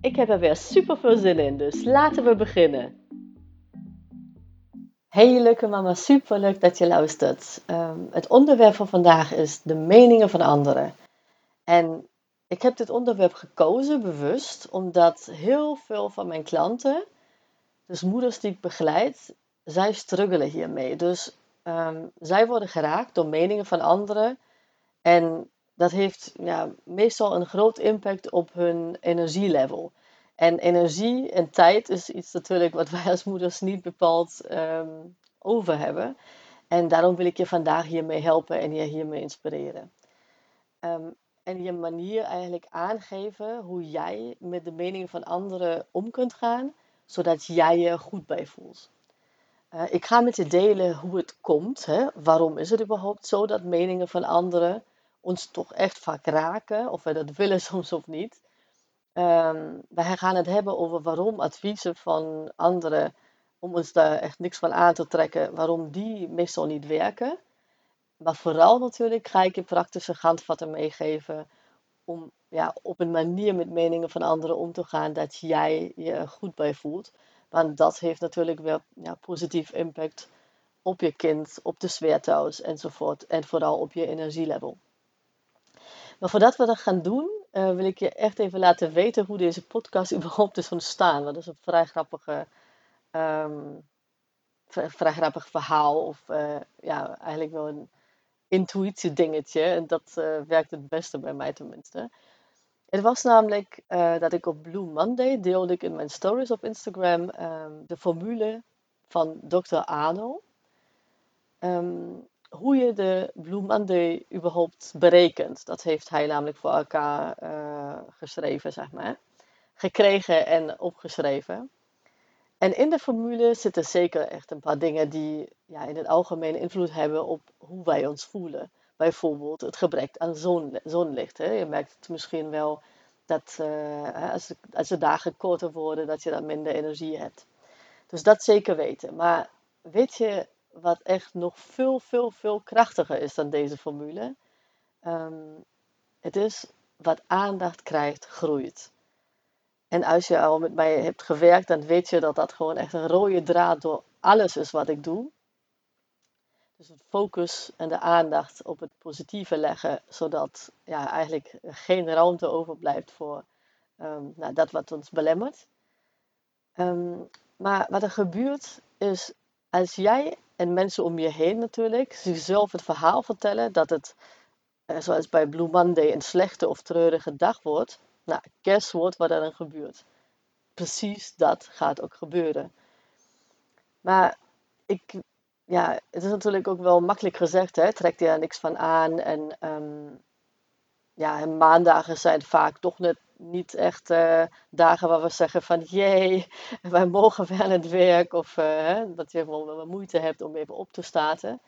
Ik heb er weer super veel zin in, dus laten we beginnen. Hey leuke mama, super leuk dat je luistert. Um, het onderwerp van vandaag is de meningen van anderen. En ik heb dit onderwerp gekozen bewust omdat heel veel van mijn klanten, dus moeders die ik begeleid, zij struggelen hiermee. Dus Ehm, zij worden geraakt door meningen van anderen. En dat heeft ja, meestal een groot impact op hun energielevel. En energie en tijd is iets natuurlijk wat wij als moeders niet bepaald um, over hebben. En daarom wil ik je vandaag hiermee helpen en je hiermee inspireren. Um, en je manier eigenlijk aangeven hoe jij met de meningen van anderen om kunt gaan, zodat jij je goed bij voelt. Uh, ik ga met je delen hoe het komt. Hè? Waarom is het überhaupt zo dat meningen van anderen ons toch echt vaak raken, of we dat willen soms of niet. Um, wij gaan het hebben over waarom adviezen van anderen, om ons daar echt niks van aan te trekken, waarom die meestal niet werken. Maar vooral natuurlijk ga ik je praktische handvatten meegeven om ja, op een manier met meningen van anderen om te gaan dat jij je goed bij voelt. Want dat heeft natuurlijk wel ja, positief impact op je kind, op de sfeer enzovoort. En vooral op je energielevel. Maar voordat we dat gaan doen, uh, wil ik je echt even laten weten hoe deze podcast überhaupt is ontstaan. Want dat is een vrij grappige, um, vrij grappig verhaal. Of uh, ja, eigenlijk wel een intuïtie dingetje. En dat uh, werkt het beste bij mij tenminste. Het was namelijk dat ik op Blue Monday deelde ik in mijn stories op Instagram um, de formule van Dr. Arno. Um, hoe je de Blue überhaupt berekent. Dat heeft hij namelijk voor elkaar uh, geschreven, zeg maar. Gekregen en opgeschreven. En in de formule zitten zeker echt een paar dingen die ja, in het algemeen invloed hebben op hoe wij ons voelen bijvoorbeeld het gebrek aan zon, zonlicht. Hè. Je merkt het misschien wel dat uh, als, als de dagen korter worden, dat je dan minder energie hebt. Dus dat zeker weten. Maar weet je wat echt nog veel, veel, veel krachtiger is dan deze formule? Um, het is wat aandacht krijgt, groeit. En als je al met mij hebt gewerkt, dan weet je dat dat gewoon echt een rode draad door alles is wat ik doe. Dus het focus en de aandacht op het positieve leggen, zodat ja, eigenlijk geen ruimte overblijft voor um, nou, dat wat ons belemmert. Um, maar wat er gebeurt is, als jij en mensen om je heen natuurlijk zichzelf het verhaal vertellen dat het, eh, zoals bij Blue Monday, een slechte of treurige dag wordt, nou, guess what wat er dan gebeurt. Precies dat gaat ook gebeuren. Maar ik ja, het is natuurlijk ook wel makkelijk gezegd, hè? trekt je er niks van aan. En um, ja, maandagen zijn vaak toch net niet echt uh, dagen waar we zeggen van jee, wij mogen weer aan het werk. Of hè, dat je wel moeite hebt om even op te starten.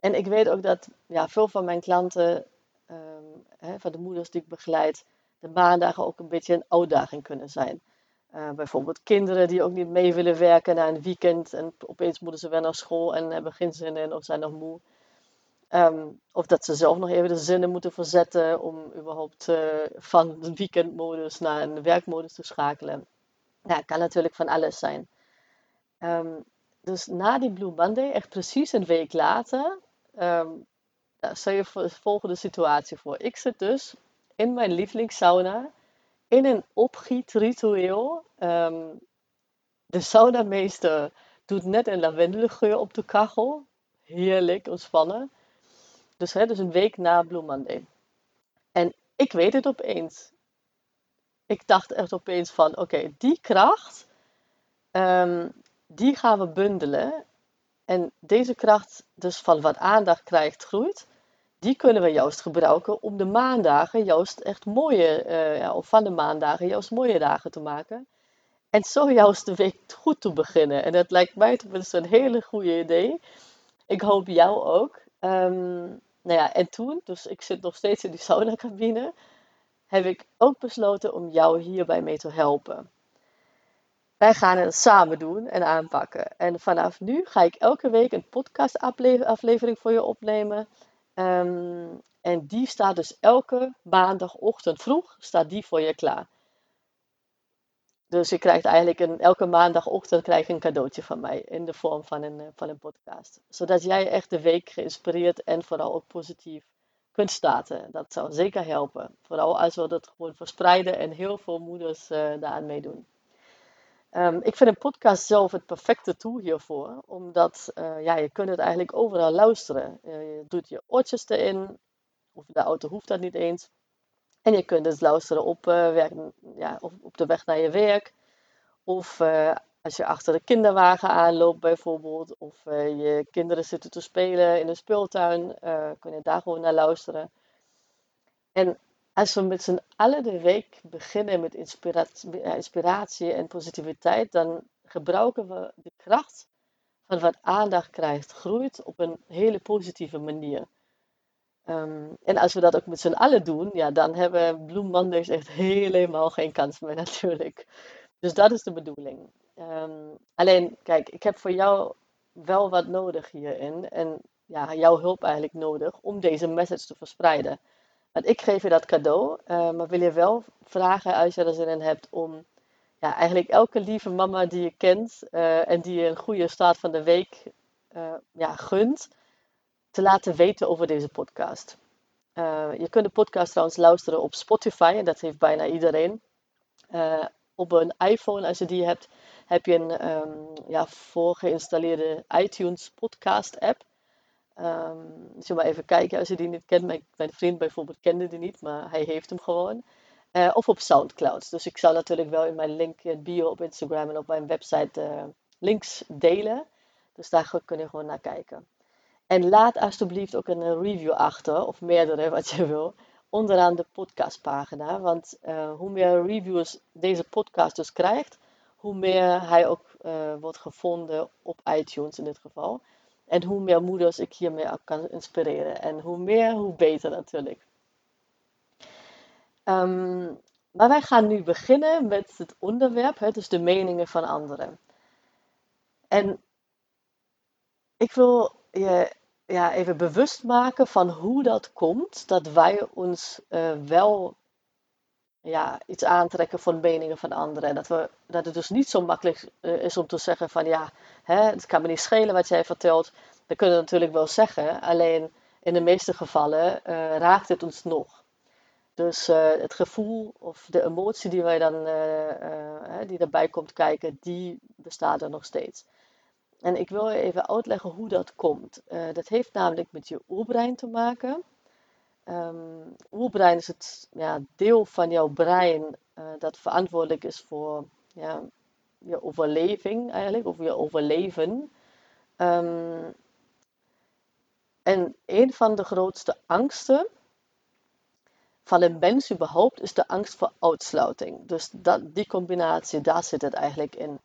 En ik weet ook dat ja, veel van mijn klanten, um, hè, van de moeders die ik begeleid, de maandagen ook een beetje een uitdaging kunnen zijn. Uh, bijvoorbeeld kinderen die ook niet mee willen werken na een weekend en opeens moeten ze weer naar school en hebben geen zin in of zijn nog moe. Um, of dat ze zelf nog even de zinnen moeten verzetten om überhaupt uh, van de weekendmodus naar een werkmodus te schakelen. Ja, kan natuurlijk van alles zijn. Um, dus na die Blue Monday, echt precies een week later, um, stel je de volgende situatie voor. Ik zit dus in mijn lievelingssauna in een opgietritueel. Um, de saunameester doet net een lavendelgeur op de kachel. Heerlijk, ontspannen. Dus, hè, dus een week na Blue. En ik weet het opeens. Ik dacht echt opeens van, oké, die kracht, um, die gaan we bundelen. En deze kracht dus van wat aandacht krijgt, groeit, die kunnen we juist gebruiken om de maandagen juist echt mooie, uh, ja, of van de maandagen juist mooie dagen te maken. En zo juist de week goed te beginnen. En dat lijkt mij tenminste een hele goede idee. Ik hoop jou ook. Um, nou ja, en toen, dus ik zit nog steeds in die sauna-cabine, heb ik ook besloten om jou hierbij mee te helpen. Wij gaan het samen doen en aanpakken. En vanaf nu ga ik elke week een podcast-aflevering voor je opnemen. Ehm, en die staat dus elke maandagochtend vroeg staat die voor je klaar. Dus je krijgt eigenlijk een, elke maandagochtend krijg je een cadeautje van mij in de vorm van een, eh, van een podcast. Zodat jij echt de week geïnspireerd en vooral ook positief kunt starten. Dat zou zeker helpen. Vooral als we dat gewoon verspreiden en heel veel moeders uh, daaraan meedoen. Um, ik vind een podcast zelf het perfecte tool hiervoor, omdat uh, ja, je kunt het eigenlijk overal luisteren. Uh, je doet je oortjes erin, of de auto hoeft dat niet eens. En je kunt het luisteren op, uh, werk, ja, op, op de weg naar je werk, of als je achter de kinderwagen aanloopt bijvoorbeeld, of je kinderen zitten te spelen in een speeltuin, kun je daar gewoon naar luisteren. En als we met z'n allen de week beginnen met inspiratie en positiviteit, dan gebruiken we de kracht van wat aandacht krijgt, groeit op een hele positieve manier. Ehm, en als we dat ook met z'n allen doen, ja, dan hebben Bloem echt helemaal geen kans meer natuurlijk. Dus dat is de bedoeling. Ehm, alleen, kijk, ik heb voor jou wel wat nodig hierin. En ja, jouw hulp eigenlijk nodig om deze message te verspreiden. Want ik geef je dat cadeau, uh, maar wil je wel vragen als je er zin in hebt om ja, eigenlijk elke lieve mama die je kent uh, en die je een goede start van de week uh, ja, gunt, te laten weten over deze podcast. je kunt de podcast trouwens luisteren op Spotify, en dat heeft bijna iedereen. op een iPhone, als je die hebt, heb je een um, ja, voorgeïnstalleerde iTunes podcast app. Um, dus je maar even kijken als je die niet kent. Mijn, vriend bijvoorbeeld kende die niet, maar hij heeft hem gewoon. Uh, of op Soundcloud. Dus ik zal natuurlijk wel in mijn link in bio op Instagram en op mijn website links delen. Dus daar kun je gewoon naar kijken. En laat alsjeblieft ook een review achter, of meerdere wat je wil, onderaan de podcastpagina. Want uh, hoe meer reviews deze podcast dus krijgt, hoe meer hij ook wordt gevonden op iTunes in dit geval. En hoe meer moeders ik hiermee kan inspireren. En hoe meer, hoe beter natuurlijk. Um, maar wij gaan nu beginnen met het onderwerp, dus de meningen van anderen. En ik wil je ja, even bewust maken van hoe dat komt dat wij ons uh, wel ja, iets aantrekken van meningen van anderen. Dat, we, dat het dus niet zo makkelijk uh, is om te zeggen van ja, hè, het kan me niet schelen wat jij vertelt. Dat kunnen we natuurlijk wel zeggen, alleen in de meeste gevallen uh, raakt het ons nog. Dus het gevoel of de emotie die, wij dan, die erbij komt kijken, die bestaat er nog steeds. En ik wil je even uitleggen hoe dat komt. dat heeft namelijk met je oerbrein te maken. Um, oerbrein is het ja, deel van jouw brein uh, dat verantwoordelijk is voor ja, je overleving eigenlijk, of je overleven. Um, en een van de grootste angsten van een mens überhaupt is de angst voor uitsluiting. Dus dat, die combinatie, daar zit het eigenlijk in.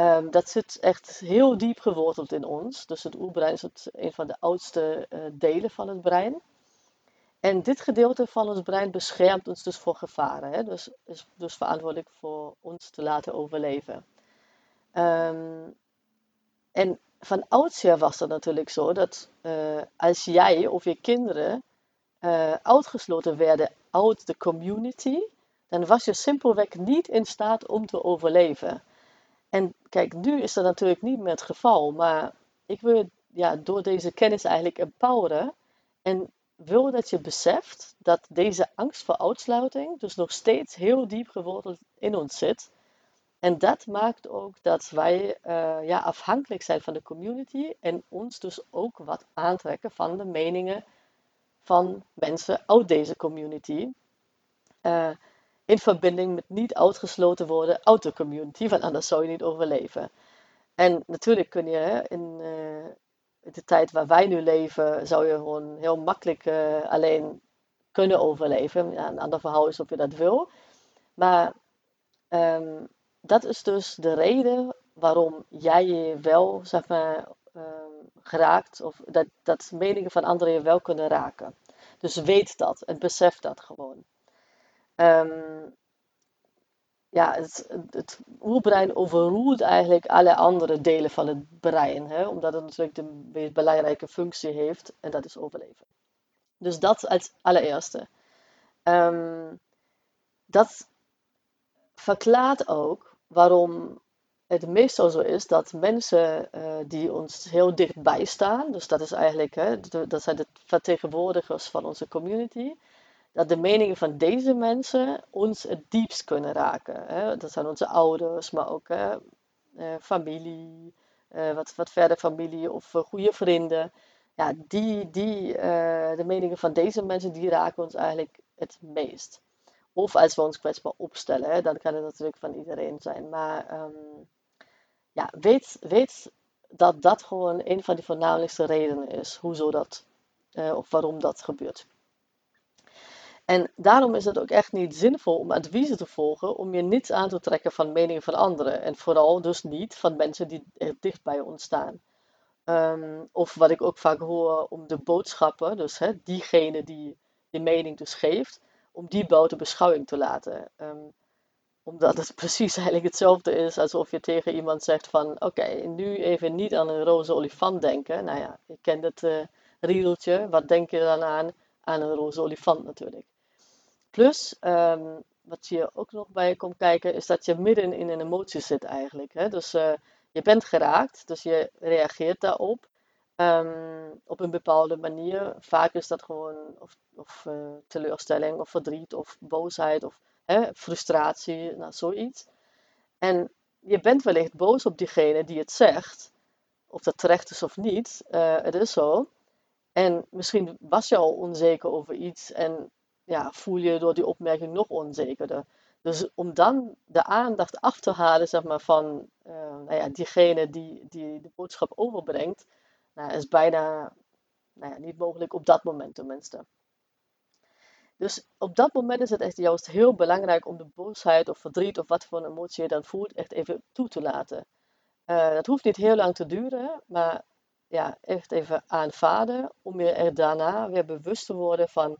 Um, dat zit echt heel diep geworteld in ons. Dus het oerbrein is het, een van de oudste uh, delen van het brein. En dit gedeelte van ons brein beschermt ons dus voor gevaren. Hè? Dus is dus verantwoordelijk voor ons te laten overleven. Um, en van oudsher was het natuurlijk zo dat uh, als jij of je kinderen uh, uitgesloten werden uit de community, dan was je simpelweg niet in staat om te overleven. En kijk, nu is dat natuurlijk niet meer het geval, maar ik wil ja, door deze kennis eigenlijk empoweren en wil dat je beseft dat deze angst voor uitsluiting dus nog steeds heel diep geworteld in ons zit. En dat maakt ook dat wij uh, ja, afhankelijk zijn van de community en ons dus ook wat aantrekken van de meningen van mensen uit deze community. Uh, in verbinding met niet uitgesloten worden uit de community, want anders zou je niet overleven. En natuurlijk kun je in, uh, de tijd waar wij nu leven, zou je gewoon heel makkelijk uh, alleen kunnen overleven. Ja, een ander verhaal is of je dat wil. Maar um, dat is dus de reden waarom jij je wel, zeg maar, um, geraakt. Of dat, dat meningen van anderen je wel kunnen raken. Dus weet dat en besef dat gewoon. Um, ja, het, het oerbrein overroelt eigenlijk alle andere delen van het brein. Hè? Omdat het natuurlijk de meest belangrijke functie heeft en dat is overleven. Dus dat als allereerste. Um, dat verklaart ook waarom het meestal zo is dat mensen uh, die ons heel dichtbij staan, dus dat is eigenlijk, hè, dat zijn de vertegenwoordigers van onze community, dat de meningen van deze mensen ons het diepst kunnen raken. Hè? Dat zijn onze ouders, maar ook eh, familie, uh, wat, wat verder familie of uh, goede vrienden. Ja, die, die, de meningen van deze mensen, die raken ons eigenlijk het meest. Of als we ons kwetsbaar opstellen, dan kan het natuurlijk van iedereen zijn. Maar um, ja, weet, weet dat dat gewoon een van de voornamelijkste redenen is, hoezo dat, of waarom dat gebeurt. En daarom is het ook echt niet zinvol om adviezen te volgen om je niets aan te trekken van meningen van anderen. En vooral dus niet van mensen die dicht bij ons staan. Ehm, of wat ik ook vaak hoor om de boodschappen, dus diegene die je mening dus geeft, om die buiten beschouwing te laten. Um, omdat het precies eigenlijk hetzelfde is alsof je tegen iemand zegt van oké, nu even niet aan een roze olifant denken. Nou ja, je kent het uh, riedeltje. Wat denk je dan aan? Aan een roze olifant natuurlijk. Plus, um, wat hier ook nog bij komt kijken, is dat je midden in een emotie zit eigenlijk. Hè? Dus uh, je bent geraakt, dus je reageert daarop um, op een bepaalde manier. Vaak is dat gewoon of, of uh, teleurstelling of verdriet of boosheid of hè, frustratie, nou zoiets. En je bent wellicht boos op diegene die het zegt, of dat terecht is of niet, uh, het is zo. En misschien was je al onzeker over iets en ja, voel je door die opmerking nog onzekerder. Dus om dan de aandacht af te halen zeg maar, van uh, nou ja, diegene die, die de boodschap overbrengt, nou, is bijna nou ja, niet mogelijk op dat moment tenminste. Dus op dat moment is het echt juist heel belangrijk om de boosheid of verdriet of wat voor een emotie je dan voelt, echt even toe te laten. Uh, dat hoeft niet heel lang te duren, maar ja, echt even aanvaarden om je er daarna weer bewust te worden van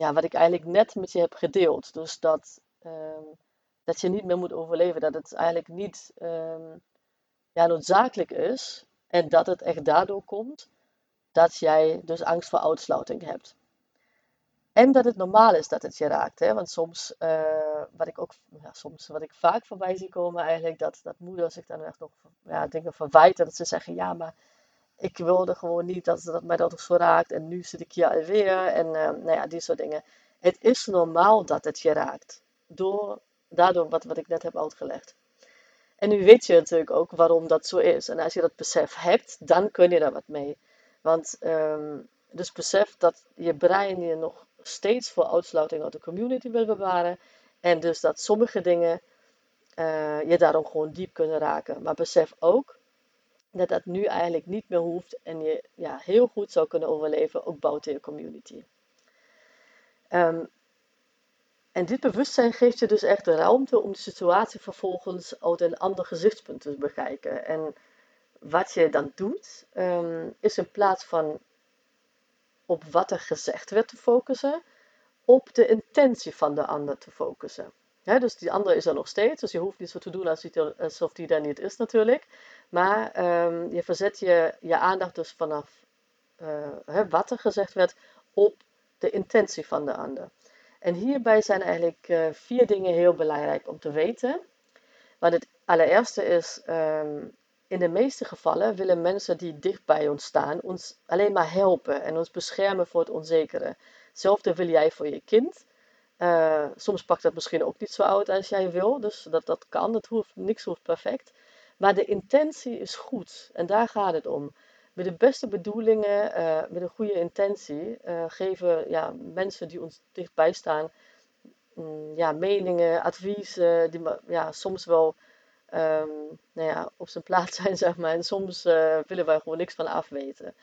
ja, wat ik eigenlijk net met je heb gedeeld. Dus dat, um, dat je niet meer moet overleven. Dat het eigenlijk niet um, ja, noodzakelijk is. En dat het echt daardoor komt dat jij dus angst voor uitsluiting hebt. En dat het normaal is dat het je raakt. Hè? Want soms, uh, wat ik ook, ja, soms wat ik vaak voorbij zie komen, eigenlijk dat, dat moeders zich dan echt nog ja, dingen verwijten. Dat ze zeggen, ja, maar ik wilde gewoon niet dat, dat mij dat zo raakt. En nu zit ik hier alweer. En uh, nou ja, die soort dingen. Het is normaal dat het je raakt. Door, daardoor wat, wat ik net heb uitgelegd. En nu weet je natuurlijk ook waarom dat zo is. En als je dat besef hebt, dan kun je daar wat mee. Want um, dus besef dat je brein je nog steeds voor uitsluiting uit de community wil bewaren. En dus dat sommige dingen uh, je daarom gewoon diep kunnen raken. Maar besef ook dat dat nu eigenlijk niet meer hoeft en je ja, heel goed zou kunnen overleven, ook buiten je community. Um, en dit bewustzijn geeft je dus echt de ruimte om de situatie vervolgens uit een ander gezichtspunt te bekijken. En wat je dan doet, um, is in plaats van op wat er gezegd werd te focussen, op de intentie van de ander te focussen dus die andere is er nog steeds, dus je hoeft niet zo te doen alsof die er niet is natuurlijk. Maar um, je verzet je, je aandacht dus vanaf uh, wat er gezegd werd op de intentie van de ander. En hierbij zijn eigenlijk uh, vier dingen heel belangrijk om te weten. Want het allereerste is, um, in de meeste gevallen willen mensen die dicht bij ons staan ons alleen maar helpen en ons beschermen voor het onzekere. Hetzelfde wil jij voor je kind. Uh, soms pakt dat misschien ook niet zo uit als jij wil, dus dat, dat kan, dat hoeft, niks hoeft perfect. Maar de intentie is goed en daar gaat het om. Met de beste bedoelingen, uh, met een goede intentie, uh, geven ja, mensen die ons dichtbij staan mm, ja, meningen, adviezen, die ja, soms wel ehm, nou ja, op zijn plaats zijn, zeg maar. En soms willen wij gewoon niks van afweten.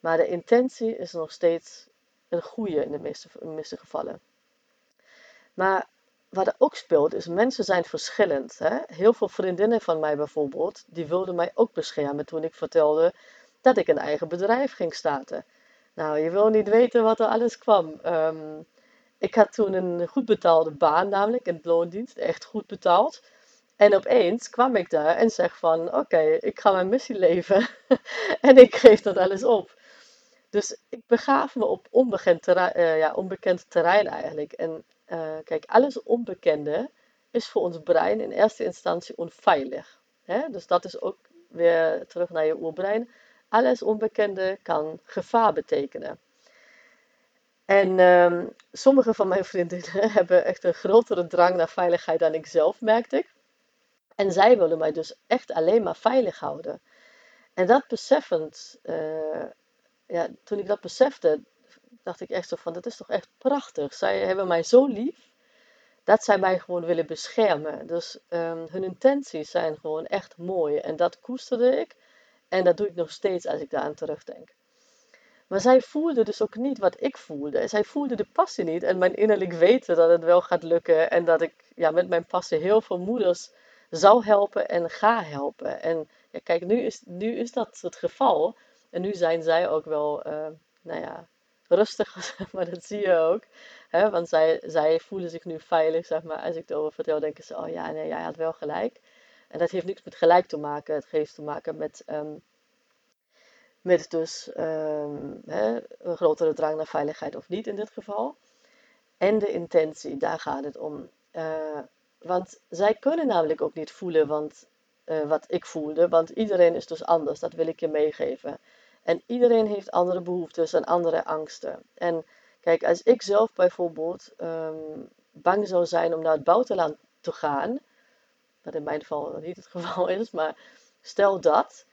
Maar de intentie is nog steeds een goede in de meeste, in de meeste gevallen. Maar wat er ook speelt, is mensen zijn verschillend. Hè? Heel veel vriendinnen van mij bijvoorbeeld, die wilden mij ook beschermen toen ik vertelde dat ik een eigen bedrijf ging starten. Nou, je wil niet weten wat er alles kwam. Um, ik had toen een goed betaalde baan, namelijk in loondienst, echt goed betaald. En opeens kwam ik daar en zeg van, oké, ik ga mijn missie leven en ik geef dat alles op. Dus ik begaaf me op onbekend terrein, uh, ja, onbekend terrein eigenlijk. En uh, kijk, alles onbekende is voor ons brein in eerste instantie onveilig. Hè? Dus dat is ook weer terug naar je oerbrein. Alles onbekende kan gevaar betekenen. En um, sommige van mijn vriendinnen hebben echt een grotere drang naar veiligheid dan ik zelf, merkte ik. En zij willen mij dus echt alleen maar veilig houden. En dat beseffend, uh, ja, toen ik dat besefte, dacht ik echt zo van, dat is toch echt prachtig. Zij hebben mij zo lief, dat zij mij gewoon willen beschermen. Dus um, hun intenties zijn gewoon echt mooi. En dat koesterde ik. En dat doe ik nog steeds als ik daar aan terugdenk. Maar zij voelde dus ook niet wat ik voelde. Zij voelde de passie niet. En mijn innerlijk weten dat het wel gaat lukken. En dat ik ja, met mijn passie heel veel moeders zou helpen en ga helpen. En ja, kijk, nu is, nu is dat het geval. En nu zijn zij ook wel, uh, nou ja, rustig, maar dat zie je ook. Hè? Want zij, zij voelen zich nu veilig, zeg maar. Als ik erover vertel, denken ze, oh ja, nee, jij had wel gelijk. En dat heeft niks met gelijk te maken. Het heeft te maken met... Um, met dus um, hè, een grotere drang naar veiligheid of niet in dit geval. En de intentie, daar gaat het om. Uh, want zij kunnen namelijk ook niet voelen want, uh, wat ik voelde, want iedereen is dus anders, dat wil ik je meegeven. En iedereen heeft andere behoeftes en andere angsten. En kijk, als ik zelf bijvoorbeeld um, bang zou zijn om naar het buitenland te gaan, wat in mijn geval niet het geval is, maar stel dat.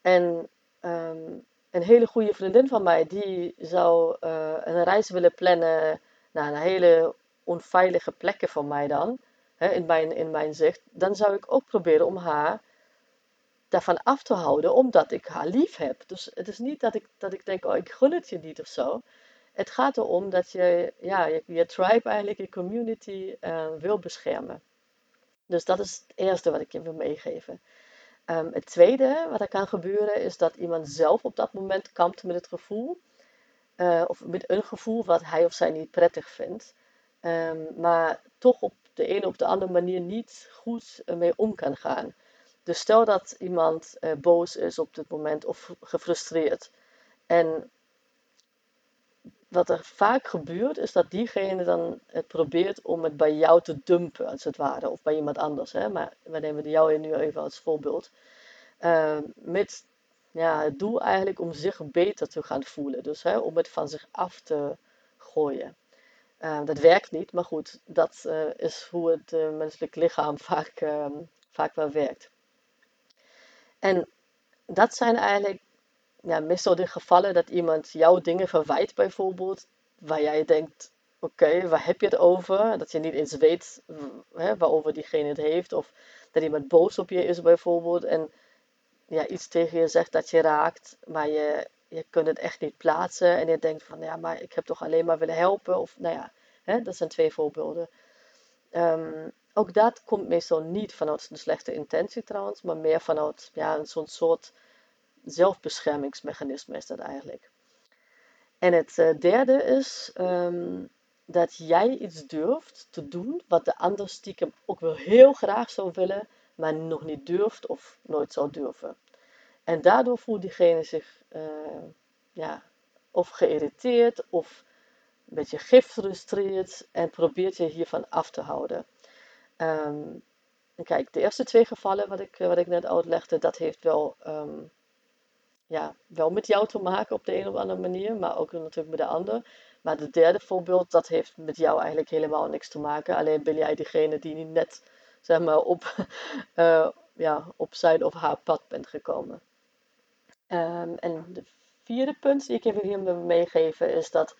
En um, een hele goede vriendin van mij, die zou uh, een reis willen plannen naar een hele onveilige plekken voor mij dan, hè, in, mijn, in mijn zicht, dan zou ik ook proberen om haar daarvan af te houden, omdat ik haar lief heb. Dus het is niet dat ik, dat ik denk, oh, ik gun het je niet of zo. Het gaat erom dat je ja, je, je tribe eigenlijk, je community uh, wil beschermen. Dus dat is het eerste wat ik je wil meegeven. Um, het tweede wat er kan gebeuren is dat iemand zelf op dat moment kampt met het gevoel, uh, of met een gevoel wat hij of zij niet prettig vindt, um, maar toch op de een of de andere manier niet goed mee om kan gaan. Dus stel dat iemand uh, boos is op dit moment of gefrustreerd. En wat er vaak gebeurt, is dat diegene dan het probeert om het bij jou te dumpen, als het ware, of bij iemand anders. Hè? Maar we nemen jou nu even als voorbeeld. Uh, met ja, het doel eigenlijk om zich beter te gaan voelen. Dus hè, om het van zich af te gooien. Uh, dat werkt niet, maar goed, dat uh, is hoe het uh, menselijk lichaam vaak, ehm, vaak wel werkt. En dat zijn eigenlijk ja, meestal de gevallen dat iemand jouw dingen verwijt bijvoorbeeld, waar jij denkt, oké, waar heb je het over? Dat je niet eens weet hè, waarover diegene het heeft, of dat iemand boos op je is bijvoorbeeld, en ja, iets tegen je zegt dat je raakt, maar je, je kunt het echt niet plaatsen, en je denkt van, ja, maar ik heb toch alleen maar willen helpen, of nou ja, hè, dat zijn twee voorbeelden. Um, ook dat komt meestal niet vanuit een slechte intentie trouwens, maar meer vanuit ja, zo'n soort zelfbeschermingsmechanisme is dat eigenlijk. En het uh, derde is um, dat jij iets durft te doen wat de ander stiekem ook wel heel graag zou willen, maar nog niet durft of nooit zou durven. En daardoor voelt diegene zich uh, ja, of geïrriteerd of een beetje gefrustreerd en probeert je hiervan af te houden. Um, kijk, de eerste twee gevallen wat ik, wat ik net uitlegde, dat heeft wel um, ja, wel met jou te maken op de een of andere manier, maar ook natuurlijk met de ander. Maar het derde voorbeeld, dat heeft met jou eigenlijk helemaal niks te maken. Alleen ben jij degene die net zeg maar, op, uh, ja, op zijn of haar pad bent gekomen. Um, en de vierde punt die ik even hier meegeven is dat,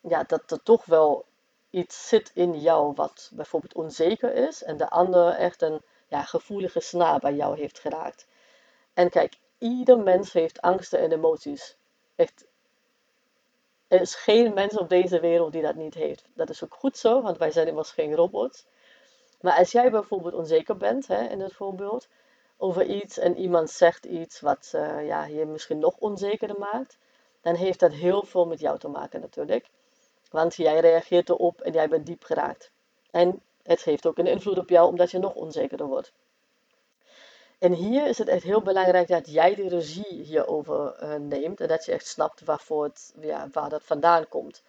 ja, dat er toch wel iets zit in jou wat bijvoorbeeld onzeker is en de ander echt een ja, gevoelige snaar bij jou heeft geraakt. En kijk, ieder mens heeft angsten en emoties. Echt, er is geen mens op deze wereld die dat niet heeft. Dat is ook goed zo, want wij zijn immers geen robots. Maar als jij bijvoorbeeld onzeker bent, hè, in het voorbeeld, over iets en iemand zegt iets wat uh, ja, je misschien nog onzekerder maakt, dan heeft dat heel veel met jou te maken natuurlijk. Want jij reageert erop en jij bent diep geraakt. En het heeft ook een invloed op jou omdat je nog onzekerder wordt. En hier is het echt heel belangrijk dat jij de regie hierover uh, neemt en dat je echt snapt waarvoor het, ja, waar dat vandaan komt.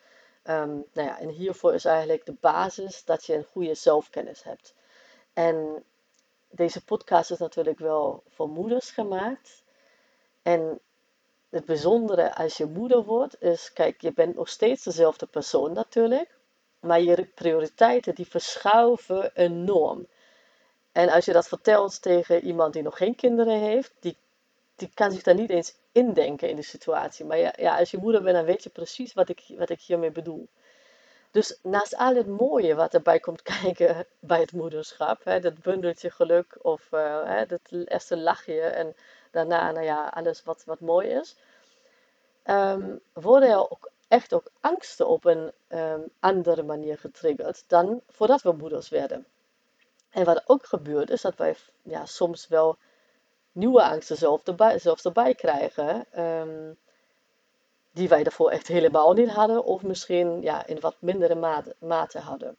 Um, nou ja, en hiervoor is eigenlijk de basis dat je een goede zelfkennis hebt. En deze podcast is natuurlijk wel voor moeders gemaakt. En het bijzondere als je moeder wordt, is, kijk, je bent nog steeds dezelfde persoon natuurlijk, maar je prioriteiten die verschuiven enorm. En als je dat vertelt tegen iemand die nog geen kinderen heeft, die, die kan zich daar niet eens indenken in de situatie. Maar ja, als je moeder bent, dan weet je precies wat ik, wat ik hiermee bedoel. Dus naast al het mooie wat erbij komt kijken bij het moederschap, hè, dat bundeltje geluk of uh, hè, dat eerste lachje en daarna nou ja, alles wat, wat mooi is, um, worden er ook echt ook angsten op een ehm, andere manier getriggerd dan voordat we moeders werden. En wat ook gebeurt is dat wij ja, soms wel nieuwe angsten zelf erbij, zelfs erbij krijgen. Um, die wij daarvoor echt helemaal niet hadden, of misschien ja, in wat mindere mate hadden.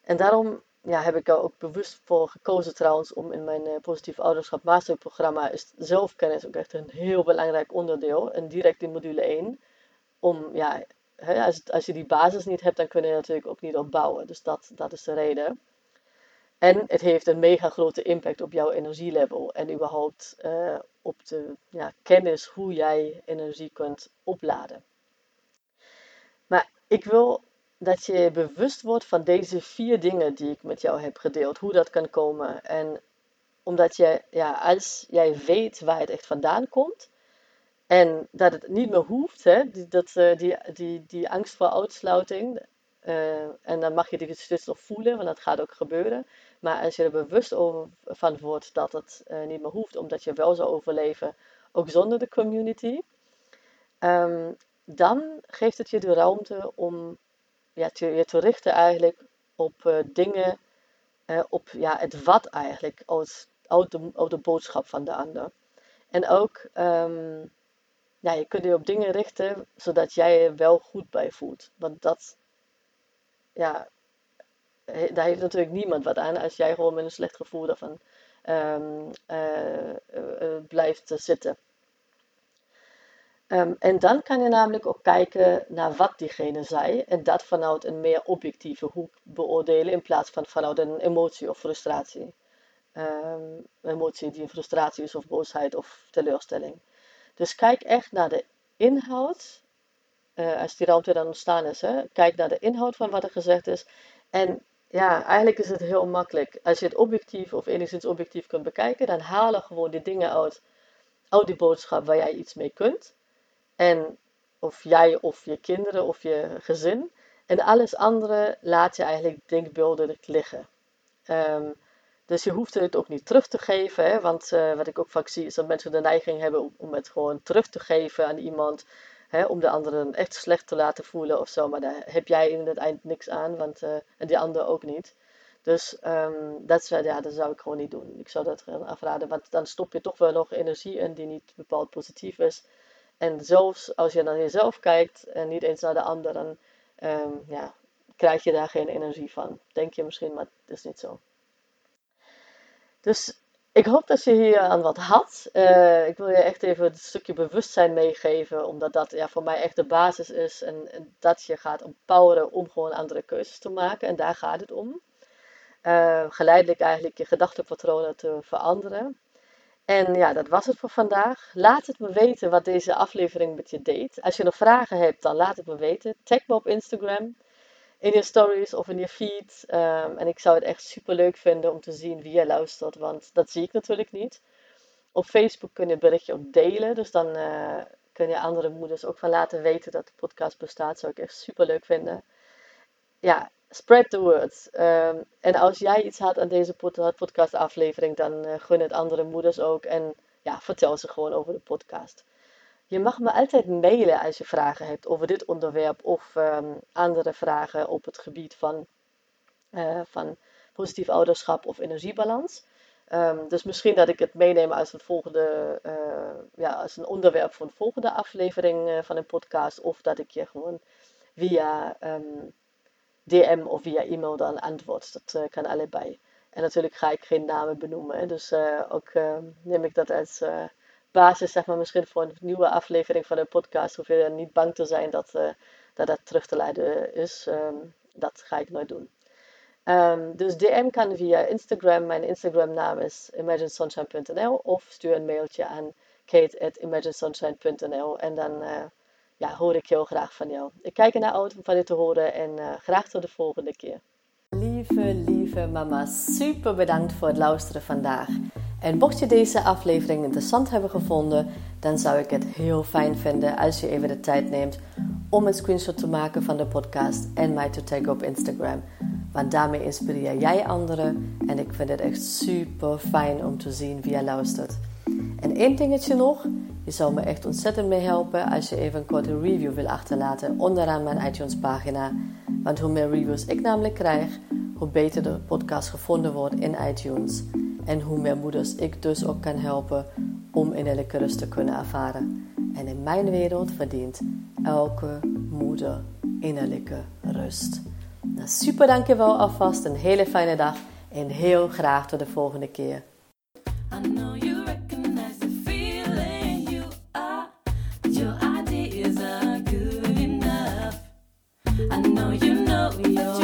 En daarom ja, heb ik er ook bewust voor gekozen trouwens om in mijn uh, positief ouderschap masterprogramma is zelfkennis ook echt een heel belangrijk onderdeel. En direct in module 1. Om, ja, hè, als, als je die basis niet hebt, dan kun je natuurlijk ook niet opbouwen. Dus dat, dat is de reden. En het heeft een mega grote impact op jouw energielevel en überhaupt uh, op de ja, kennis hoe jij energie kunt opladen. Maar ik wil dat je bewust wordt van deze vier dingen die ik met jou heb gedeeld, hoe dat kan komen. En omdat je, ja, als jij weet waar het echt vandaan komt, en dat het niet meer hoeft, hè, die, dat, uh, die, die, die angst voor uitsluiting, uh, en dan mag je die steeds nog voelen, want dat gaat ook gebeuren. Maar als je er bewust over, van wordt dat het uh, niet meer hoeft, omdat je wel zou overleven, ook zonder de community, um, dan geeft het je de ruimte om ja, te, je te richten eigenlijk op uh, dingen, uh, op ja, het wat eigenlijk, uit, uit, de, de boodschap van de ander. En ook, um, ja, je kunt je op dingen richten zodat jij je wel goed bij voelt. Want dat, ja, daar heeft natuurlijk niemand wat aan als jij gewoon met een slecht gevoel daarvan uh, uh, blijft zitten. Um, en dan kan je namelijk ook kijken naar wat diegene zei en dat vanuit een meer objectieve hoek beoordelen in plaats van vanuit een emotie of frustratie. Um, emotie die een frustratie is of boosheid of teleurstelling. Dus kijk echt naar de inhoud, uh, als die ruimte dan ontstaan is. Hè? Kijk naar de inhoud van wat er gezegd is en ja, eigenlijk is het heel makkelijk. Als je het objectief of enigszins objectief kunt bekijken, dan halen gewoon die dingen uit, uit die boodschap waar jij iets mee kunt. En of jij of je kinderen of je gezin. En alles andere laat je eigenlijk denkbeeldelijk liggen. Um, dus je hoeft het ook niet terug te geven. Hè? Want uh, wat ik ook vaak zie is dat mensen de neiging hebben om, het gewoon terug te geven aan iemand hè, om de anderen echt slecht te laten voelen of zo. Maar daar heb jij in het eind niks aan, want, uh, en die ander ook niet. Dus um, dat, ja, dat zou ik gewoon niet doen. Ik zou dat afraden, want dan stop je toch wel nog energie in die niet bepaald positief is. En zelfs als je naar jezelf kijkt en niet eens naar de ander, dan um, ja, krijg je daar geen energie van. Denk je misschien, maar het is niet zo. Dus ik hoop dat je hier aan wat had. Uh, ik wil je echt even een stukje bewustzijn meegeven, omdat dat ja, voor mij echt de basis is. En, dat je gaat empoweren om gewoon andere keuzes te maken. En daar gaat het om. Uh, geleidelijk eigenlijk je gedachtenpatronen te veranderen. En ja, dat was het voor vandaag. Laat het me weten wat deze aflevering met je deed. Als je nog vragen hebt, dan laat het me weten. Tag me op Instagram in je stories of in je feed. Um, en ik zou het echt super leuk vinden om te zien wie je luistert, want dat zie ik natuurlijk niet. Op Facebook kun je een berichtje ook delen, dus dan uh, kun je andere moeders ook van laten weten dat de podcast bestaat. Zou ik echt super leuk vinden. ja, spread the word. Ehm, en als jij iets had aan deze podcastaflevering, dan uh, gun het andere moeders ook. En ja, vertel ze gewoon over de podcast. Je mag me altijd mailen als je vragen hebt over dit onderwerp of ehm, andere vragen op het gebied van, uh, van positief ouderschap of energiebalans. Ehm, dus misschien dat ik het meeneem als een, volgende, uh, ja, als een onderwerp voor een volgende aflevering van een podcast. Of dat ik je gewoon via DM of via e-mail dan antwoord. Dat uh, kan allebei. En natuurlijk ga ik geen namen benoemen. Dus ook neem ik dat als basis, zeg maar, misschien voor een nieuwe aflevering van een podcast. Hoef je niet bang te zijn dat dat, dat terug te leiden is. Um, dat ga ik nooit doen. Um, dus DM kan via Instagram. Mijn Instagram naam is imaginesunshine.nl of stuur een mailtje aan kate.imaginesunshine.nl en dan ja, hoor ik heel graag van jou. Ik kijk ernaar uit om van je te horen en uh, graag tot de volgende keer. Lieve, lieve mama, super bedankt voor het luisteren vandaag. En mocht je deze aflevering interessant hebben gevonden, dan zou ik het heel fijn vinden als je even de tijd neemt om een screenshot te maken van de podcast en mij te taggen op Instagram. Want daarmee inspireer jij anderen en ik vind het echt super fijn om te zien wie je luistert. En één dingetje nog, je zou me echt ontzettend mee helpen als je even een korte review wil achterlaten onderaan mijn iTunes pagina. Want hoe meer reviews ik namelijk krijg, hoe beter de podcast gevonden wordt in iTunes. En hoe meer moeders ik dus ook kan helpen om innerlijke rust te kunnen ervaren. En in mijn wereld verdient elke moeder innerlijke rust. Nou, super dankjewel alvast. Een hele fijne dag en heel graag tot de volgende keer. love you.